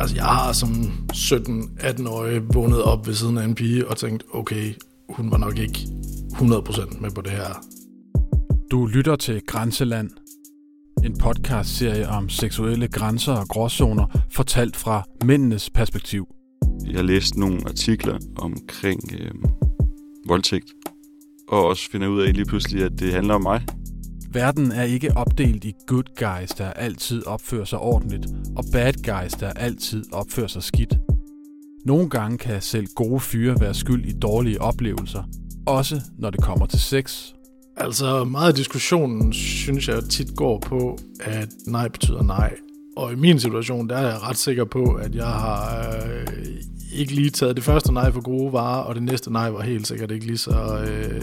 Altså, jeg har som 17-18-årig vågnet op ved siden af en pige og tænkt, okay, hun var nok ikke 100% med på det her. Du lytter til Grænseland, en podcast-serie om seksuelle grænser og gråzoner, fortalt fra mændenes perspektiv. Jeg har læst nogle artikler omkring øh, voldtægt, og også finder ud af lige pludselig, at det handler om mig. Verden er ikke opdelt i good guys, der altid opfører sig ordentligt, og bad guys, der altid opfører sig skidt. Nogle gange kan selv gode fyre være skyld i dårlige oplevelser, også når det kommer til sex. Altså, meget af diskussionen synes jeg tit går på, at nej betyder nej. Og i min situation, der er jeg ret sikker på, at jeg har øh, ikke lige taget det første nej for gode varer, og det næste nej var helt sikkert ikke lige så... Øh,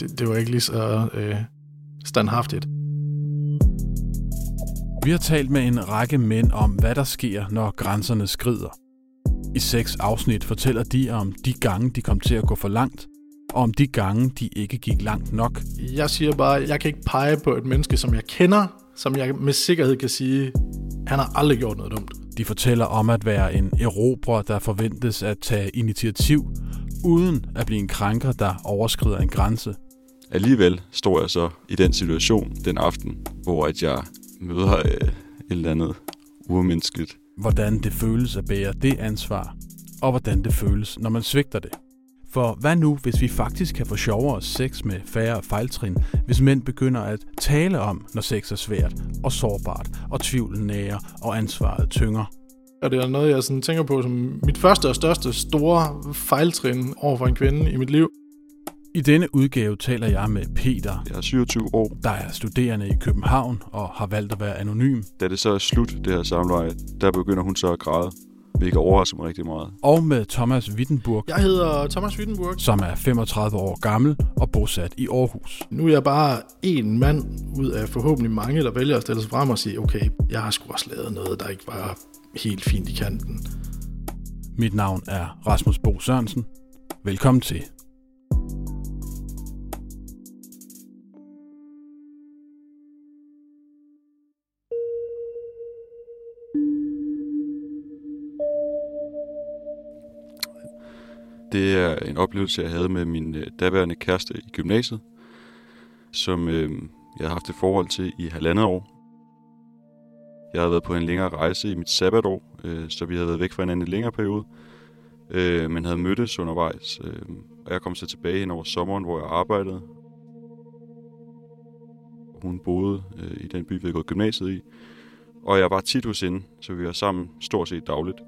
det, det var ikke lige så øh, standhaftigt. Vi har talt med en række mænd om, hvad der sker, når grænserne skrider. I seks afsnit fortæller de om de gange, de kom til at gå for langt, og om de gange, de ikke gik langt nok. Jeg siger bare, jeg kan ikke pege på et menneske, som jeg kender, som jeg med sikkerhed kan sige, han har aldrig gjort noget dumt. De fortæller om at være en erobrer, der forventes at tage initiativ, uden at blive en krænker, der overskrider en grænse. Alligevel står jeg så i den situation den aften, hvor at jeg møder øh, et eller andet urmenneskeligt. Hvordan det føles at bære det ansvar, og hvordan det føles, når man svigter det. For hvad nu, hvis vi faktisk kan få sjovere sex med færre fejltrin, hvis mænd begynder at tale om, når sex er svært og sårbart, og tvivlen nærer og ansvaret tynger? Og det er noget, jeg sådan tænker på som mit første og største store fejltrin over for en kvinde i mit liv. I denne udgave taler jeg med Peter, Jeg er 27 år. der er studerende i København og har valgt at være anonym, Da det så er slut, det her samleje, der begynder hun så at græde, hvilket overrasker mig rigtig meget. og med Thomas Wittenburg, Jeg hedder Thomas Wittenburg. som er 35 år gammel og bosat i Aarhus. Nu er jeg bare en mand ud af forhåbentlig mange, der vælger at stille sig frem og sige, okay, jeg har sgu også lavet noget, der ikke var helt fint i kanten. Mit navn er Rasmus Bo Sørensen. Velkommen til. Det er en oplevelse, jeg havde med min øh, daværende kæreste i gymnasiet, som øh, jeg har haft et forhold til i halvandet år. Jeg havde været på en længere rejse i mit sabbatår, øh, så vi havde været væk fra hinanden en længere periode, øh, men havde mødtes undervejs. Øh, og jeg kom så tilbage hen over sommeren, hvor jeg arbejdede. Hun boede øh, i den by, vi havde gået gymnasiet i. Og jeg var tit hos hende, så vi var sammen stort set dagligt.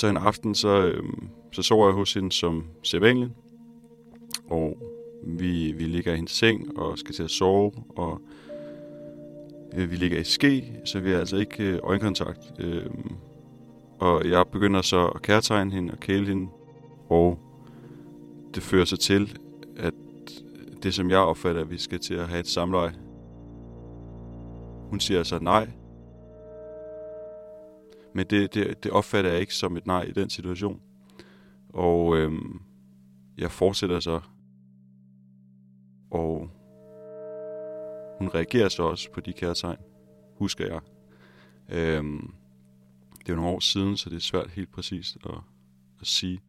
Så en aften, så, øh, så sover jeg hos hende som sædvanligt. Og vi, vi ligger i hendes seng og skal til at sove, og øh, vi ligger i ske, så vi har altså ikke øh, øjenkontakt. Øh, og jeg begynder så at kærtegne hende og kæle hende, og det fører sig til, at det som jeg opfatter, at vi skal til at have et samleje. Hun siger så nej, men det, det, det opfatter jeg ikke som et nej i den situation. Og øhm, jeg fortsætter så. Og hun reagerer så også på de kærtegn, husker jeg. Øhm, det er nogle år siden, så det er svært helt præcist at, at sige.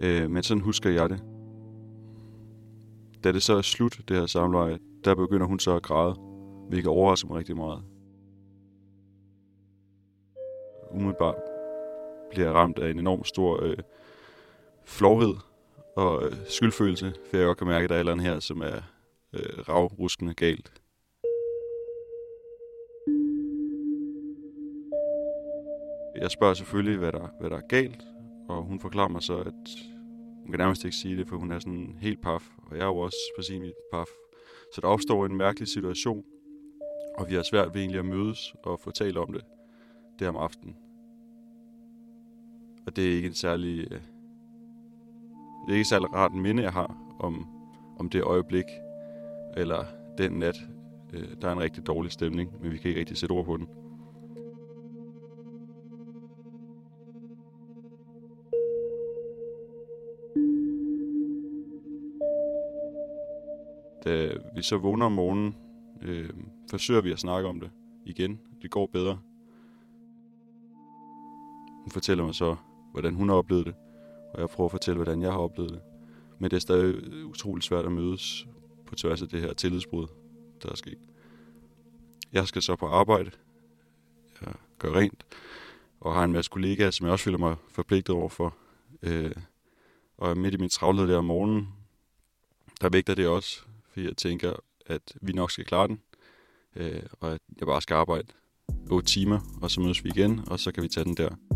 Øh, men sådan husker jeg det. Da det så er slut, det her samleje, der begynder hun så at græde, hvilket overrasker mig rigtig meget. Umiddelbart bliver ramt af en enorm stor øh, flovhed og øh, skyldfølelse, for jeg godt kan mærke, at der er et eller andet her, som er øh, ravruskende galt. Jeg spørger selvfølgelig, hvad der, hvad der er galt, og hun forklarer mig så, at hun kan nærmest ikke sige det, for hun er sådan helt paf, og jeg er jo også på sin paf. Så der opstår en mærkelig situation, og vi har svært ved egentlig at mødes og få talt om det der om aftenen. Og det er ikke en særlig... øh, Det er ikke særlig rart minde, jeg har om, om det øjeblik, eller den nat. Øh, Der er en rigtig dårlig stemning, men vi kan ikke rigtig sætte ord på den. Da vi så vågner om morgenen, øh, forsøger vi at snakke om det igen. Det går bedre. Hun fortæller mig så, hvordan hun har oplevet det, og jeg prøver at fortælle, hvordan jeg har oplevet det. Men det er stadig utroligt svært at mødes på tværs af det her tillidsbrud, der er sket. Jeg skal så på arbejde. Jeg gør rent. Og har en masse kollegaer, som jeg også føler mig forpligtet overfor. Øh, og midt i min travlhed der om morgenen, der vægter det også, fordi jeg tænker, at vi nok skal klare den. Øh, og at jeg bare skal arbejde 8 timer, og så mødes vi igen, og så kan vi tage den der.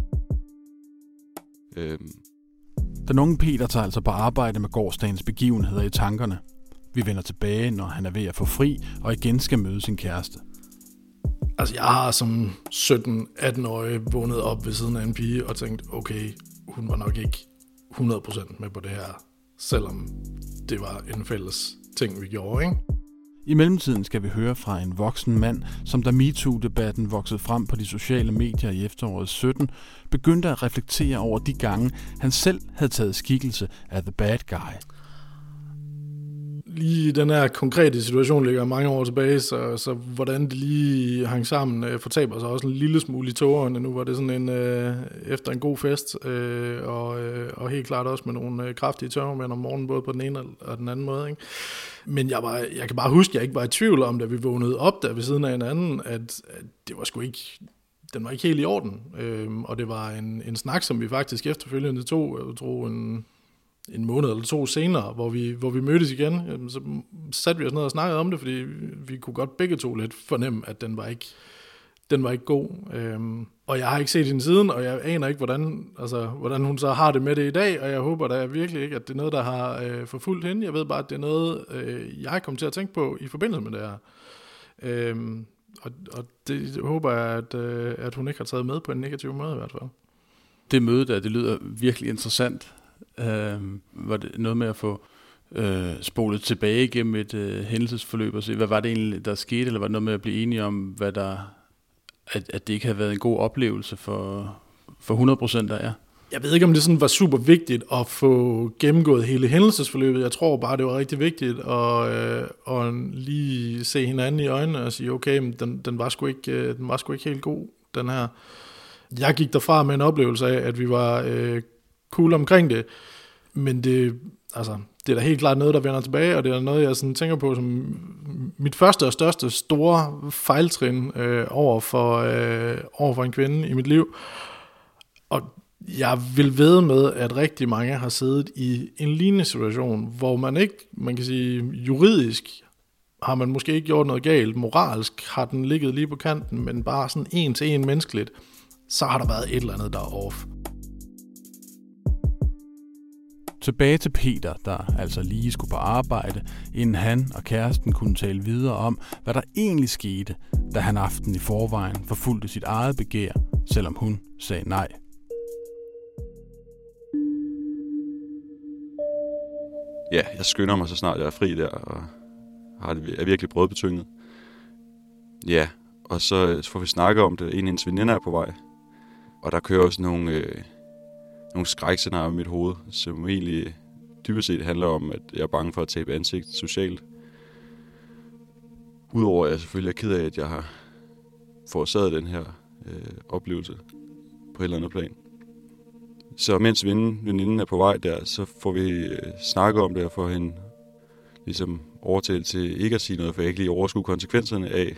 Øh, den unge Peter tager altså på arbejde med gårdsdagens begivenheder i tankerne. Vi vender tilbage, når han er ved at få fri og igen skal møde sin kæreste. Altså, jeg har som 17-18-årig vågnet op ved siden af en pige og tænkt, okay, hun var nok ikke 100% med på det her, selvom det var en fælles ting, vi gjorde, ikke? I mellemtiden skal vi høre fra en voksen mand, som da MeToo-debatten voksede frem på de sociale medier i efteråret 17, begyndte at reflektere over de gange, han selv havde taget skikkelse af The Bad Guy lige den her konkrete situation ligger mange år tilbage, så, så hvordan det lige hang sammen, øh, fortaber sig også en lille smule i tårerne. Nu var det sådan en, øh, efter en god fest, øh, og, øh, og helt klart også med nogle øh, kraftige tørmænd om morgenen, både på den ene og den anden måde. Ikke? Men jeg, var, jeg kan bare huske, at jeg ikke var i tvivl om, da vi vågnede op der ved siden af hinanden, at, at det var sgu ikke den var ikke helt i orden, øh, og det var en, en snak, som vi faktisk efterfølgende tog, jeg tror en en måned eller to senere, hvor vi, hvor vi mødtes igen, øhm, så satte vi os ned og snakkede om det, fordi vi kunne godt begge to lidt fornemme, at den var ikke, den var ikke god. Øhm, og jeg har ikke set hende siden, og jeg aner ikke, hvordan, altså, hvordan hun så har det med det i dag, og jeg håber da virkelig ikke, at det er noget, der har øh, forfulgt hende. Jeg ved bare, at det er noget, øh, jeg kommer til at tænke på i forbindelse med det her. Øhm, og, og det håber jeg, at, øh, at hun ikke har taget med på en negativ måde i hvert fald. Det møde der, det lyder virkelig interessant. Øh, var det noget med at få øh, spolet tilbage igennem et øh, hændelsesforløb og se, hvad var det egentlig, der skete, eller var det noget med at blive enige om, hvad der, at, at det ikke havde været en god oplevelse for, for 100 procent af jer? Jeg ved ikke, om det sådan var super vigtigt at få gennemgået hele hændelsesforløbet. Jeg tror bare, det var rigtig vigtigt at, øh, at lige se hinanden i øjnene og sige, okay, men den, den, var sgu ikke, øh, den var sgu ikke helt god, den her. Jeg gik derfra med en oplevelse af, at vi var øh, cool omkring det. Men det, altså, det er da helt klart noget, der vender tilbage, og det er noget, jeg sådan tænker på som mit første og største store fejltrin øh, over, for, øh, over for en kvinde i mit liv. Og jeg vil ved med, at rigtig mange har siddet i en lignende situation, hvor man ikke, man kan sige juridisk, har man måske ikke gjort noget galt, moralsk har den ligget lige på kanten, men bare sådan en til en menneskeligt, så har der været et eller andet, der er off. Tilbage til Peter, der altså lige skulle på arbejde, inden han og kæresten kunne tale videre om, hvad der egentlig skete, da han aften i forvejen forfulgte sit eget begær, selvom hun sagde nej. Ja, jeg skynder mig så snart jeg er fri der, og har det, er virkelig brødbetynget. Ja, og så får vi snakke om det. En af hendes veninder er på vej. Og der kører også nogle, øh, nogle skrækscenarier i mit hoved, som egentlig dybest set handler om, at jeg er bange for at tabe ansigt socialt. Udover at jeg selvfølgelig er ked af, at jeg har forårsaget den her øh, oplevelse på et eller andet plan. Så mens veninden er på vej der, så får vi øh, snakket om det og får hende ligesom overtalt til ikke at sige noget, for jeg ikke lige overskue konsekvenserne af,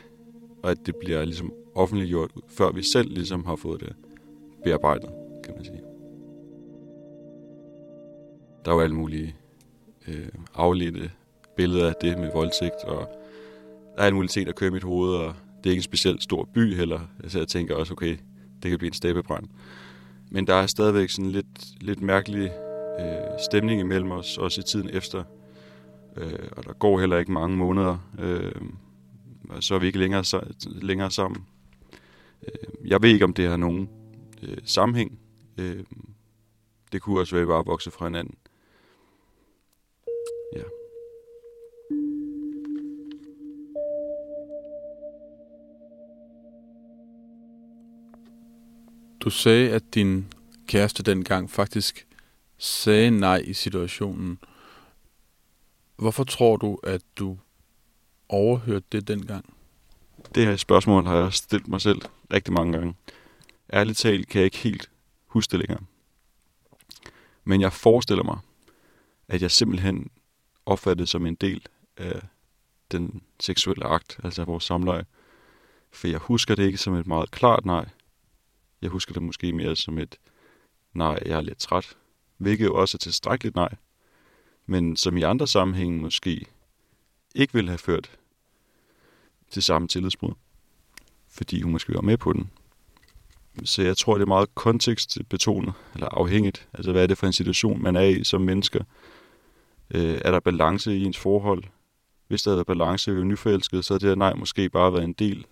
og at det bliver ligesom offentliggjort, før vi selv ligesom har fået det bearbejdet, kan man sige. Der er jo alle mulige øh, afledte billeder af det med voldtægt, og der er alle mulige ting, der kører i mit hoved, og det er ikke en specielt stor by heller. Så jeg tænker også, okay, det kan blive en steppebrand. Men der er stadigvæk sådan lidt, lidt mærkelig øh, stemning imellem os, også i tiden efter. Øh, og der går heller ikke mange måneder, øh, og så er vi ikke længere, længere sammen. Øh, jeg ved ikke, om det har nogen øh, sammenhæng. Øh, det kunne også være, at vi bare vokse fra hinanden. Ja. Du sagde, at din kæreste dengang faktisk sagde nej i situationen. Hvorfor tror du, at du overhørte det dengang? Det her spørgsmål har jeg stillet mig selv rigtig mange gange. Ærligt talt kan jeg ikke helt husstillinger. Men jeg forestiller mig, at jeg simpelthen opfattet som en del af den seksuelle akt, altså vores samleje. For jeg husker det ikke som et meget klart nej. Jeg husker det måske mere som et nej, jeg er lidt træt. Hvilket jo også er tilstrækkeligt nej. Men som i andre sammenhænge måske ikke ville have ført til samme tillidsbrud. Fordi hun måske var med på den. Så jeg tror, det er meget kontekstbetonet, eller afhængigt. Altså, hvad er det for en situation, man er i som mennesker? Øh, er der balance i ens forhold? Hvis der havde været balance ved nyforelsket, så havde det her nej måske bare været en del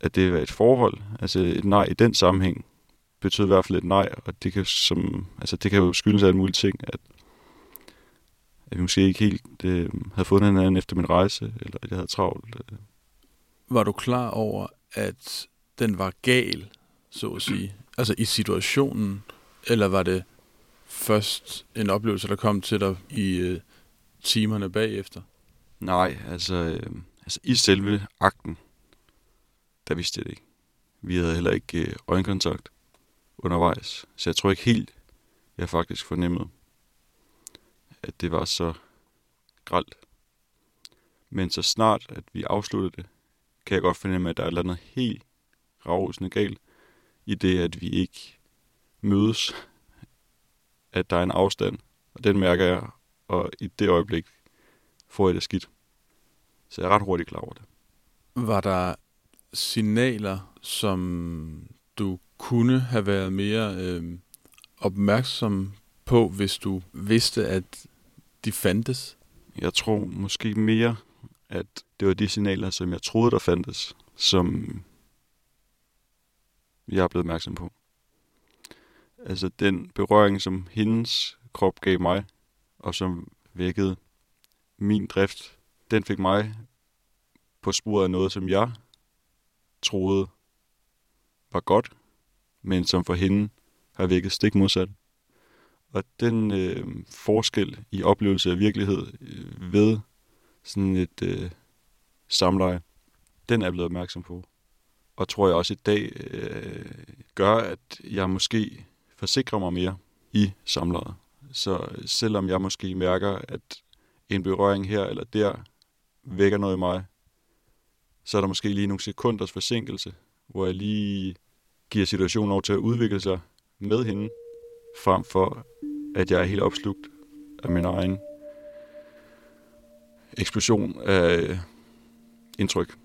af det være et forhold. Altså et nej i den sammenhæng betyder i hvert fald et nej, og det kan, som, altså det kan jo skyldes af en mulig ting, at, at vi måske ikke helt øh, havde fundet hinanden efter min rejse, eller at jeg havde travlt. Øh. Var du klar over, at den var gal, så at sige? Altså i situationen, eller var det først en oplevelse, der kom til dig i øh, timerne bagefter? Nej, altså, øh, altså i selve akten, der vidste jeg det ikke. Vi havde heller ikke øh, øjenkontakt undervejs, så jeg tror ikke helt, jeg faktisk fornemmede, at det var så gralt. Men så snart, at vi afsluttede det, kan jeg godt fornemme, at der er noget helt ravsende galt i det, at vi ikke mødes, at der er en afstand, og den mærker jeg, og i det øjeblik får jeg det skidt. Så jeg er ret hurtigt klar over det. Var der signaler, som du kunne have været mere øh, opmærksom på, hvis du vidste, at de fandtes? Jeg tror måske mere, at det var de signaler, som jeg troede, der fandtes, som jeg er blevet opmærksom på. Altså den berøring, som hendes krop gav mig, og som vækkede min drift, den fik mig på sporet af noget, som jeg troede var godt, men som for hende har vækket stik modsat. Og den øh, forskel i oplevelse af virkelighed øh, ved sådan et øh, samleje, den er jeg blevet opmærksom på. Og tror jeg også i dag øh, gør, at jeg måske forsikrer mig mere i samlejet. Så selvom jeg måske mærker, at en berøring her eller der vækker noget i mig, så er der måske lige nogle sekunders forsinkelse, hvor jeg lige giver situationen over til at udvikle sig med hende, frem for at jeg er helt opslugt af min egen eksplosion af indtryk.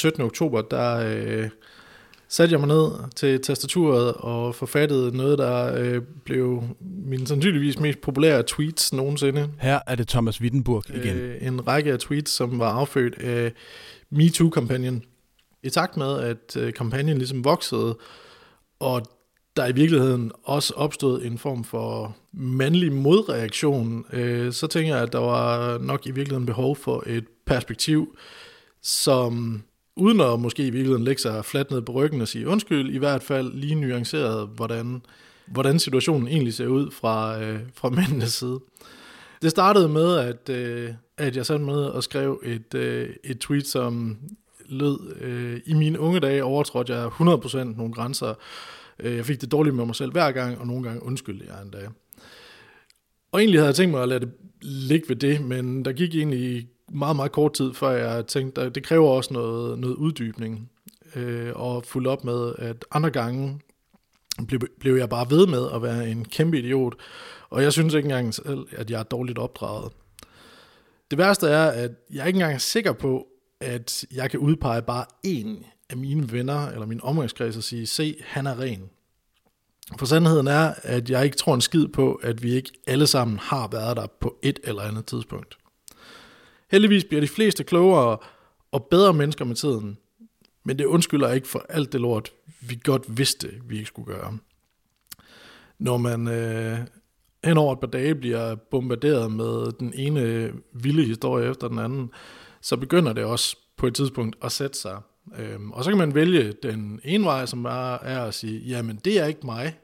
17. oktober, der øh, satte jeg mig ned til tastaturet og forfattede noget, der øh, blev min sandsynligvis mest populære tweets nogensinde. Her er det Thomas Wittenburg igen. Øh, en række af tweets, som var affødt af MeToo-kampagnen. I takt med, at øh, kampagnen ligesom voksede, og der i virkeligheden også opstod en form for mandlig modreaktion, øh, så tænker jeg, at der var nok i virkeligheden behov for et perspektiv, som uden at måske i virkeligheden lægge sig fladt ned på ryggen og sige undskyld, i hvert fald lige nuanceret, hvordan, hvordan situationen egentlig ser ud fra, øh, fra mændenes side. Det startede med, at, øh, at jeg satte med og skrev et, øh, et tweet, som lød, øh, i mine unge dage overtrådte jeg 100% nogle grænser. Øh, jeg fik det dårligt med mig selv hver gang, og nogle gange undskyldte jeg en dag. Og egentlig havde jeg tænkt mig at lade det ligge ved det, men der gik egentlig meget, meget kort tid, før jeg tænkte, at det kræver også noget, noget uddybning. Øh, og fuldt op med, at andre gange blev, blev jeg bare ved med at være en kæmpe idiot, og jeg synes ikke engang selv, at jeg er dårligt opdraget. Det værste er, at jeg ikke engang er sikker på, at jeg kan udpege bare én af mine venner eller min omgangskreds og sige, se, han er ren. For sandheden er, at jeg ikke tror en skid på, at vi ikke alle sammen har været der på et eller andet tidspunkt. Heldigvis bliver de fleste klogere og bedre mennesker med tiden, men det undskylder ikke for alt det lort, vi godt vidste, vi ikke skulle gøre. Når man øh, hen over et par dage bliver bombarderet med den ene vilde historie efter den anden, så begynder det også på et tidspunkt at sætte sig. Øhm, og så kan man vælge den ene vej, som er, er at sige, jamen det er ikke mig,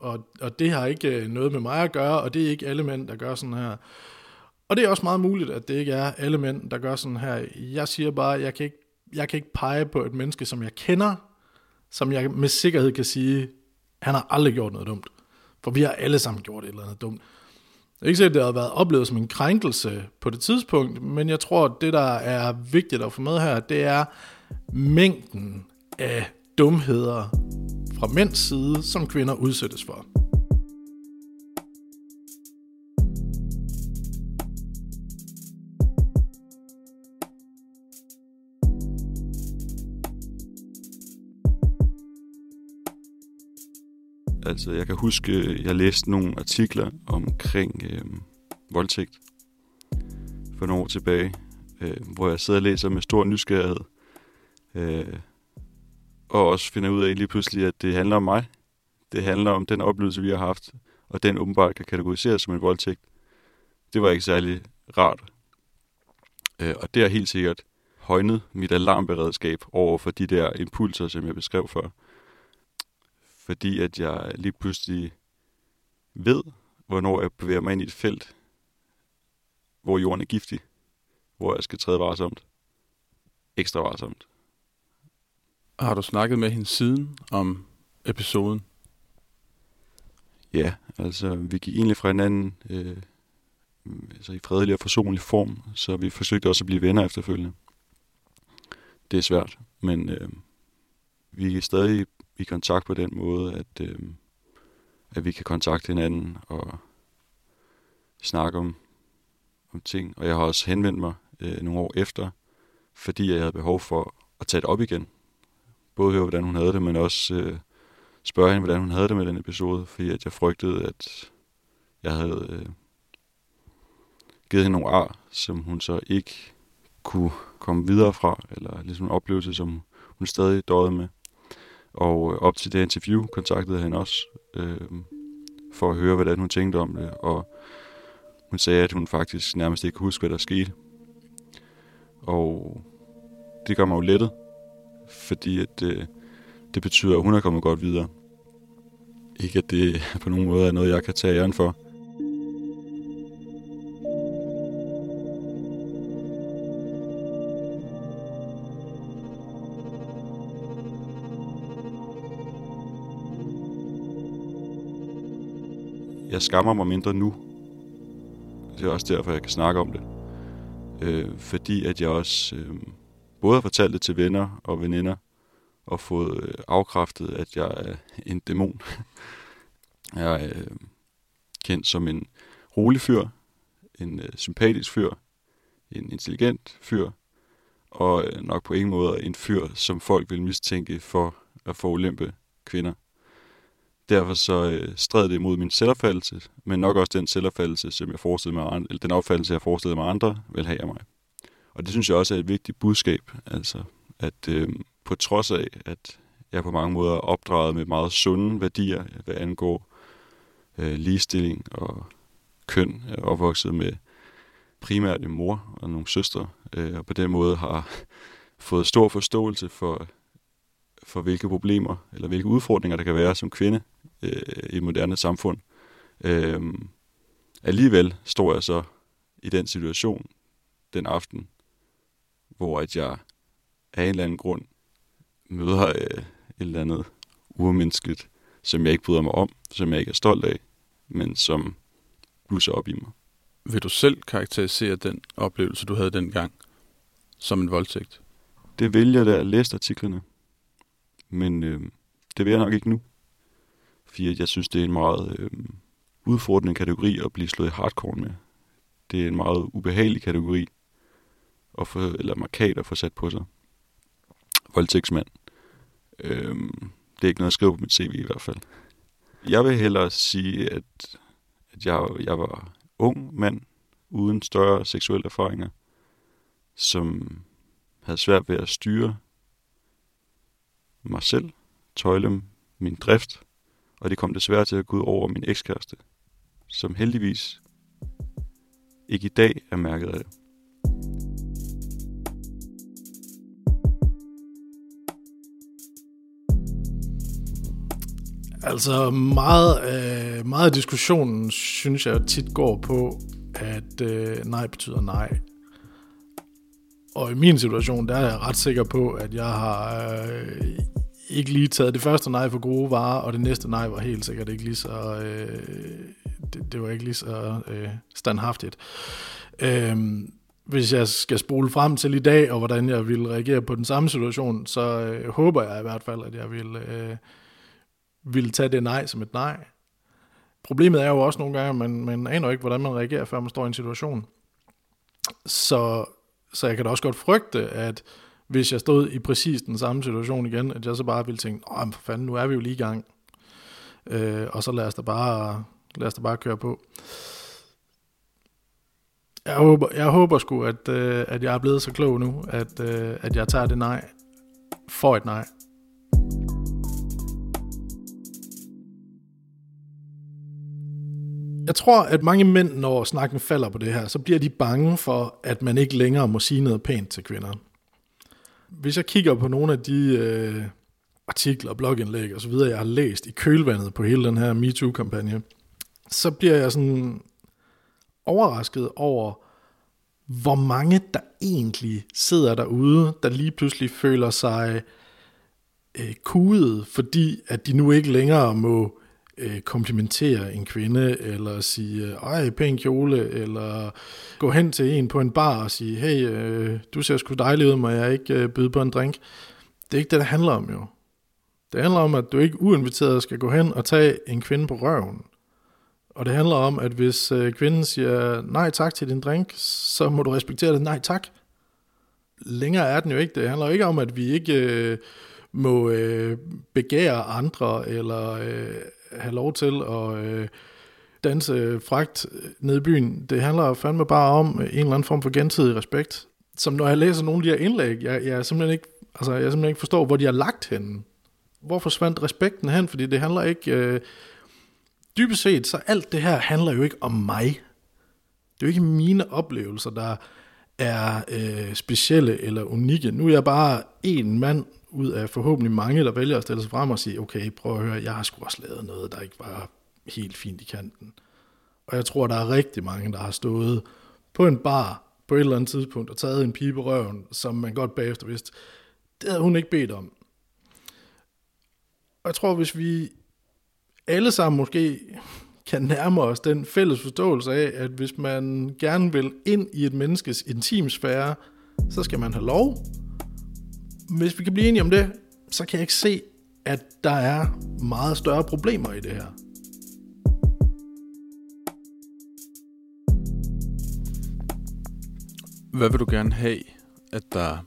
Og, og det har ikke øh, noget med mig at gøre, og det er ikke alle mænd, der gør sådan her. Og det er også meget muligt, at det ikke er alle mænd, der gør sådan her. Jeg siger bare, jeg kan ikke, jeg kan ikke pege på et menneske, som jeg kender, som jeg med sikkerhed kan sige, han har aldrig gjort noget dumt. For vi har alle sammen gjort et eller andet dumt. Jeg er ikke sikkert, at det har været oplevet som en krænkelse på det tidspunkt, men jeg tror, at det, der er vigtigt at få med her, det er mængden af dumheder fra mænds side, som kvinder udsættes for. Altså, jeg kan huske, jeg læste nogle artikler omkring øh, voldtægt for nogle år tilbage, øh, hvor jeg sidder og læser med stor nysgerrighed. Øh, og også finder ud af lige pludselig, at det handler om mig. Det handler om den oplevelse, vi har haft, og den åbenbart kan kategoriseres som en voldtægt. Det var ikke særlig rart. Øh, og det har helt sikkert højnet mit alarmberedskab over for de der impulser, som jeg beskrev før fordi at jeg lige pludselig ved, hvornår jeg bevæger mig ind i et felt, hvor jorden er giftig, hvor jeg skal træde varsomt. Ekstra varsomt. Har du snakket med hende siden om episoden? Ja, altså vi gik egentlig fra hinanden øh, altså i fredelig og forsonlig form, så vi forsøgte også at blive venner efterfølgende. Det er svært, men øh, vi er stadig i kontakt på den måde, at, øh, at vi kan kontakte hinanden og snakke om, om ting. Og jeg har også henvendt mig øh, nogle år efter, fordi jeg havde behov for at tage det op igen. Både høre, hvordan hun havde det, men også øh, spørge hende, hvordan hun havde det med den episode, fordi at jeg frygtede, at jeg havde øh, givet hende nogle ar, som hun så ikke kunne komme videre fra, eller ligesom en oplevelse, som hun stadig døde med. Og øh, op til det interview kontaktede han også øh, for at høre, hvordan hun tænkte om det. Og hun sagde, at hun faktisk nærmest ikke kunne huske, hvad der skete. Og det gør mig jo lettet, fordi at, øh, det betyder, at hun er kommet godt videre. Ikke at det på nogen måde er noget, jeg kan tage æren for. Jeg skammer mig mindre nu. Det er også derfor, jeg kan snakke om det. Øh, fordi at jeg også øh, både har fortalt det til venner og veninder, og fået øh, afkræftet, at jeg er en dæmon. jeg er øh, kendt som en rolig fyr, en øh, sympatisk fyr, en intelligent fyr, og øh, nok på ingen måde en fyr, som folk vil mistænke for at få ulempe kvinder. Derfor så øh, stræd det imod min selvopfattelse, men nok også den selvopfattelse, som jeg forestillede mig, eller den opfattelse, jeg forestillede mig andre vil have af mig. Og det synes jeg også er et vigtigt budskab, altså at øh, på trods af, at jeg på mange måder er opdraget med meget sunde værdier, hvad angår øh, ligestilling og køn, jeg er opvokset med primært en mor og nogle søstre, øh, og på den måde har fået stor forståelse for, for hvilke problemer eller hvilke udfordringer der kan være som kvinde øh, i moderne samfund. Øh, alligevel står jeg så i den situation den aften, hvor at jeg af en eller anden grund møder øh, et eller andet urmenneskeligt, som jeg ikke bryder mig om, som jeg ikke er stolt af, men som blusser op i mig. Vil du selv karakterisere den oplevelse, du havde dengang, som en voldtægt? Det vil jeg, da jeg læste artiklerne. Men øh, det vil jeg nok ikke nu fordi jeg synes, det er en meget øh, udfordrende kategori at blive slået i hardcore med. Det er en meget ubehagelig kategori, at få, eller markat at få sat på sig. Voldtægtsmand. Øh, det er ikke noget at skrive på mit CV i hvert fald. Jeg vil hellere sige, at, at jeg, jeg var ung mand, uden større seksuelle erfaringer, som havde svært ved at styre mig selv, tøjle min drift, og det kom desværre til at gå ud over min ekskæreste, som heldigvis ikke i dag er mærket af det. Altså meget, øh, meget af diskussionen synes jeg tit går på, at øh, nej betyder nej. Og i min situation, der er jeg ret sikker på, at jeg har øh, ikke lige taget det første nej for gode varer, og det næste nej var helt sikkert ikke lige så, øh, det, det var ikke lige så øh, standhaftigt. Øh, hvis jeg skal spole frem til i dag, og hvordan jeg vil reagere på den samme situation, så øh, håber jeg i hvert fald, at jeg vil, øh, vil tage det nej som et nej. Problemet er jo også nogle gange, at man, man aner ikke, hvordan man reagerer, før man står i en situation. Så, så jeg kan da også godt frygte, at hvis jeg stod i præcis den samme situation igen, at jeg så bare ville tænke, åh, for fanden, nu er vi jo lige i gang. Øh, og så lad os da bare, lad os da bare køre på. Jeg håber, jeg håber sgu, at, øh, at jeg er blevet så klog nu, at, øh, at jeg tager det nej for et nej. Jeg tror, at mange mænd, når snakken falder på det her, så bliver de bange for, at man ikke længere må sige noget pænt til kvinder. Hvis jeg kigger på nogle af de øh, artikler, blogindlæg og så videre, jeg har læst i kølvandet på hele den her MeToo-kampagne, så bliver jeg sådan overrasket over, hvor mange der egentlig sidder derude, der lige pludselig føler sig øh, kudet, fordi at de nu ikke længere må øh, komplimentere en kvinde, eller sige, ej, pæn kjole, eller gå hen til en på en bar og sige, hey, øh, du ser sgu dejlig ud, må jeg ikke øh, byde på en drink? Det er ikke det, det handler om jo. Det handler om, at du ikke uinviteret skal gå hen og tage en kvinde på røven. Og det handler om, at hvis øh, kvinden siger nej tak til din drink, så må du respektere det nej tak. Længere er den jo ikke. Det handler jo ikke om, at vi ikke øh, må øh, begære andre, eller øh, have lov til at øh, danse fragt ned i byen. Det handler fandme bare om en eller anden form for gensidig respekt. Som når jeg læser nogle af de her indlæg, jeg, jeg, simpelthen ikke, altså, jeg simpelthen ikke forstår, hvor de har lagt henne. Hvor forsvandt respekten hen? Fordi det handler ikke... Øh, dybest set, så alt det her handler jo ikke om mig. Det er jo ikke mine oplevelser, der er øh, specielle eller unikke. Nu er jeg bare en mand ud af forhåbentlig mange, der vælger at stille sig frem og sige, okay, prøv at høre, jeg har sgu også lavet noget, der ikke var helt fint i kanten. Og jeg tror, der er rigtig mange, der har stået på en bar på et eller andet tidspunkt og taget en pige på røven, som man godt bagefter vidste, det havde hun ikke bedt om. Og jeg tror, hvis vi alle sammen måske kan nærme os den fælles forståelse af, at hvis man gerne vil ind i et menneskes intimsfære, så skal man have lov. Hvis vi kan blive enige om det, så kan jeg ikke se, at der er meget større problemer i det her. Hvad vil du gerne have, at der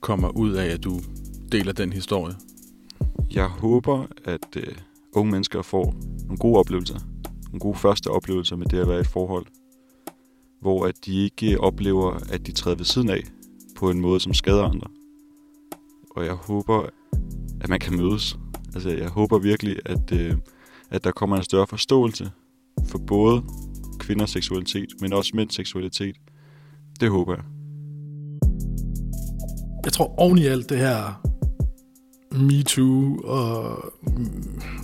kommer ud af, at du deler den historie? Jeg håber, at øh, unge mennesker får nogle gode oplevelser. Nogle gode første oplevelser med det at være i forhold. Hvor at de ikke oplever, at de træder ved siden af på en måde, som skader andre. Og jeg håber, at man kan mødes. Altså, jeg håber virkelig, at, øh, at der kommer en større forståelse for både kvinders seksualitet, men også mænds seksualitet. Det håber jeg. Jeg tror oven i alt det her MeToo, og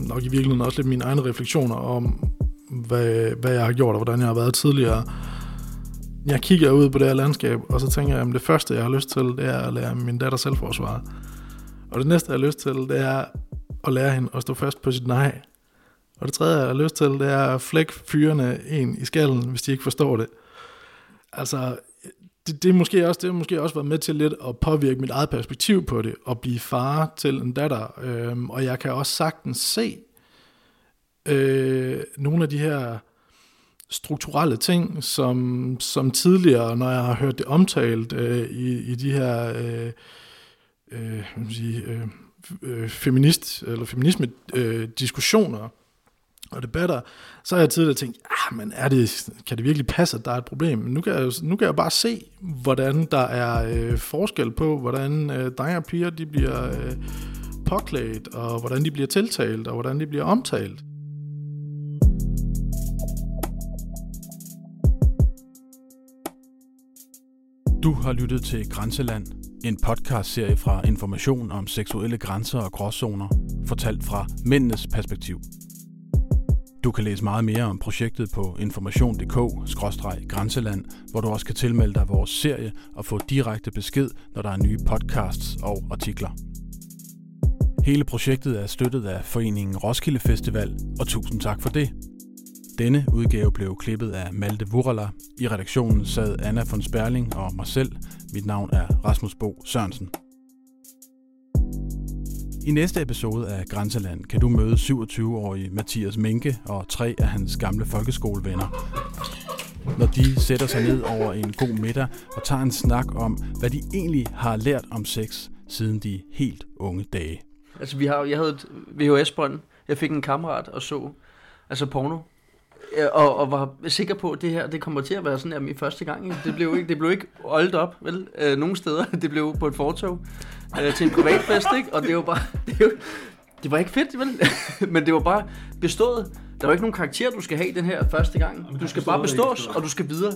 nok i virkeligheden også lidt mine egne refleksioner om, hvad, hvad jeg har gjort, og hvordan jeg har været tidligere. Jeg kigger ud på det her landskab, og så tænker jeg, at det første, jeg har lyst til, det er at lære min datter selvforsvar. Og det næste, jeg har lyst til, det er at lære hende at stå fast på sit nej. Og det tredje, jeg har lyst til, det er at flække fyrene en i skallen, hvis de ikke forstår det. Altså, det, det, er måske også, det har måske også været med til lidt at påvirke mit eget perspektiv på det, og blive far til en datter. Øhm, og jeg kan også sagtens se øh, nogle af de her strukturelle ting, som, som tidligere, når jeg har hørt det omtalt øh, i, i de her øh, øh, sige, øh, øh, feminist, eller feminisme øh, diskussioner, og debatter, så har jeg tidligere tænkt, ah, men er det, kan det virkelig passe, at der er et problem? Men nu kan jeg, nu kan jeg bare se, hvordan der er øh, forskel på, hvordan øh, drenge og piger de bliver øh, påklædt, og hvordan de bliver tiltalt, og hvordan de bliver omtalt. Du har lyttet til Grænseland, En podcastserie fra Information om seksuelle grænser og gråzoner, fortalt fra mændenes perspektiv. Du kan læse meget mere om projektet på information.dk-grænseland, hvor du også kan tilmelde dig vores serie og få direkte besked, når der er nye podcasts og artikler. Hele projektet er støttet af foreningen Roskilde Festival, og tusind tak for det. Denne udgave blev klippet af Malte Vurala. I redaktionen sad Anna von Sperling og mig selv. Mit navn er Rasmus Bo Sørensen. I næste episode af Grænseland kan du møde 27-årige Mathias Minke og tre af hans gamle folkeskolevenner. Når de sætter sig ned over en god middag og tager en snak om, hvad de egentlig har lært om sex siden de helt unge dage. Altså, vi har, jeg havde et VHS-bånd. Jeg fik en kammerat og så altså porno. Og, og var sikker på, at det her det kommer til at være sådan her min første gang. ikke? Det blev ikke, det blev ikke oldet op, vel? Øh, nogle steder. Det blev på et fortog øh, til en privatfest, ikke? Og det var bare... Det, var, det var ikke fedt, vel? Men det var bare bestået. Der var ikke nogen karakter, du skal have den her første gang. Du skal bare bestås, og du skal videre.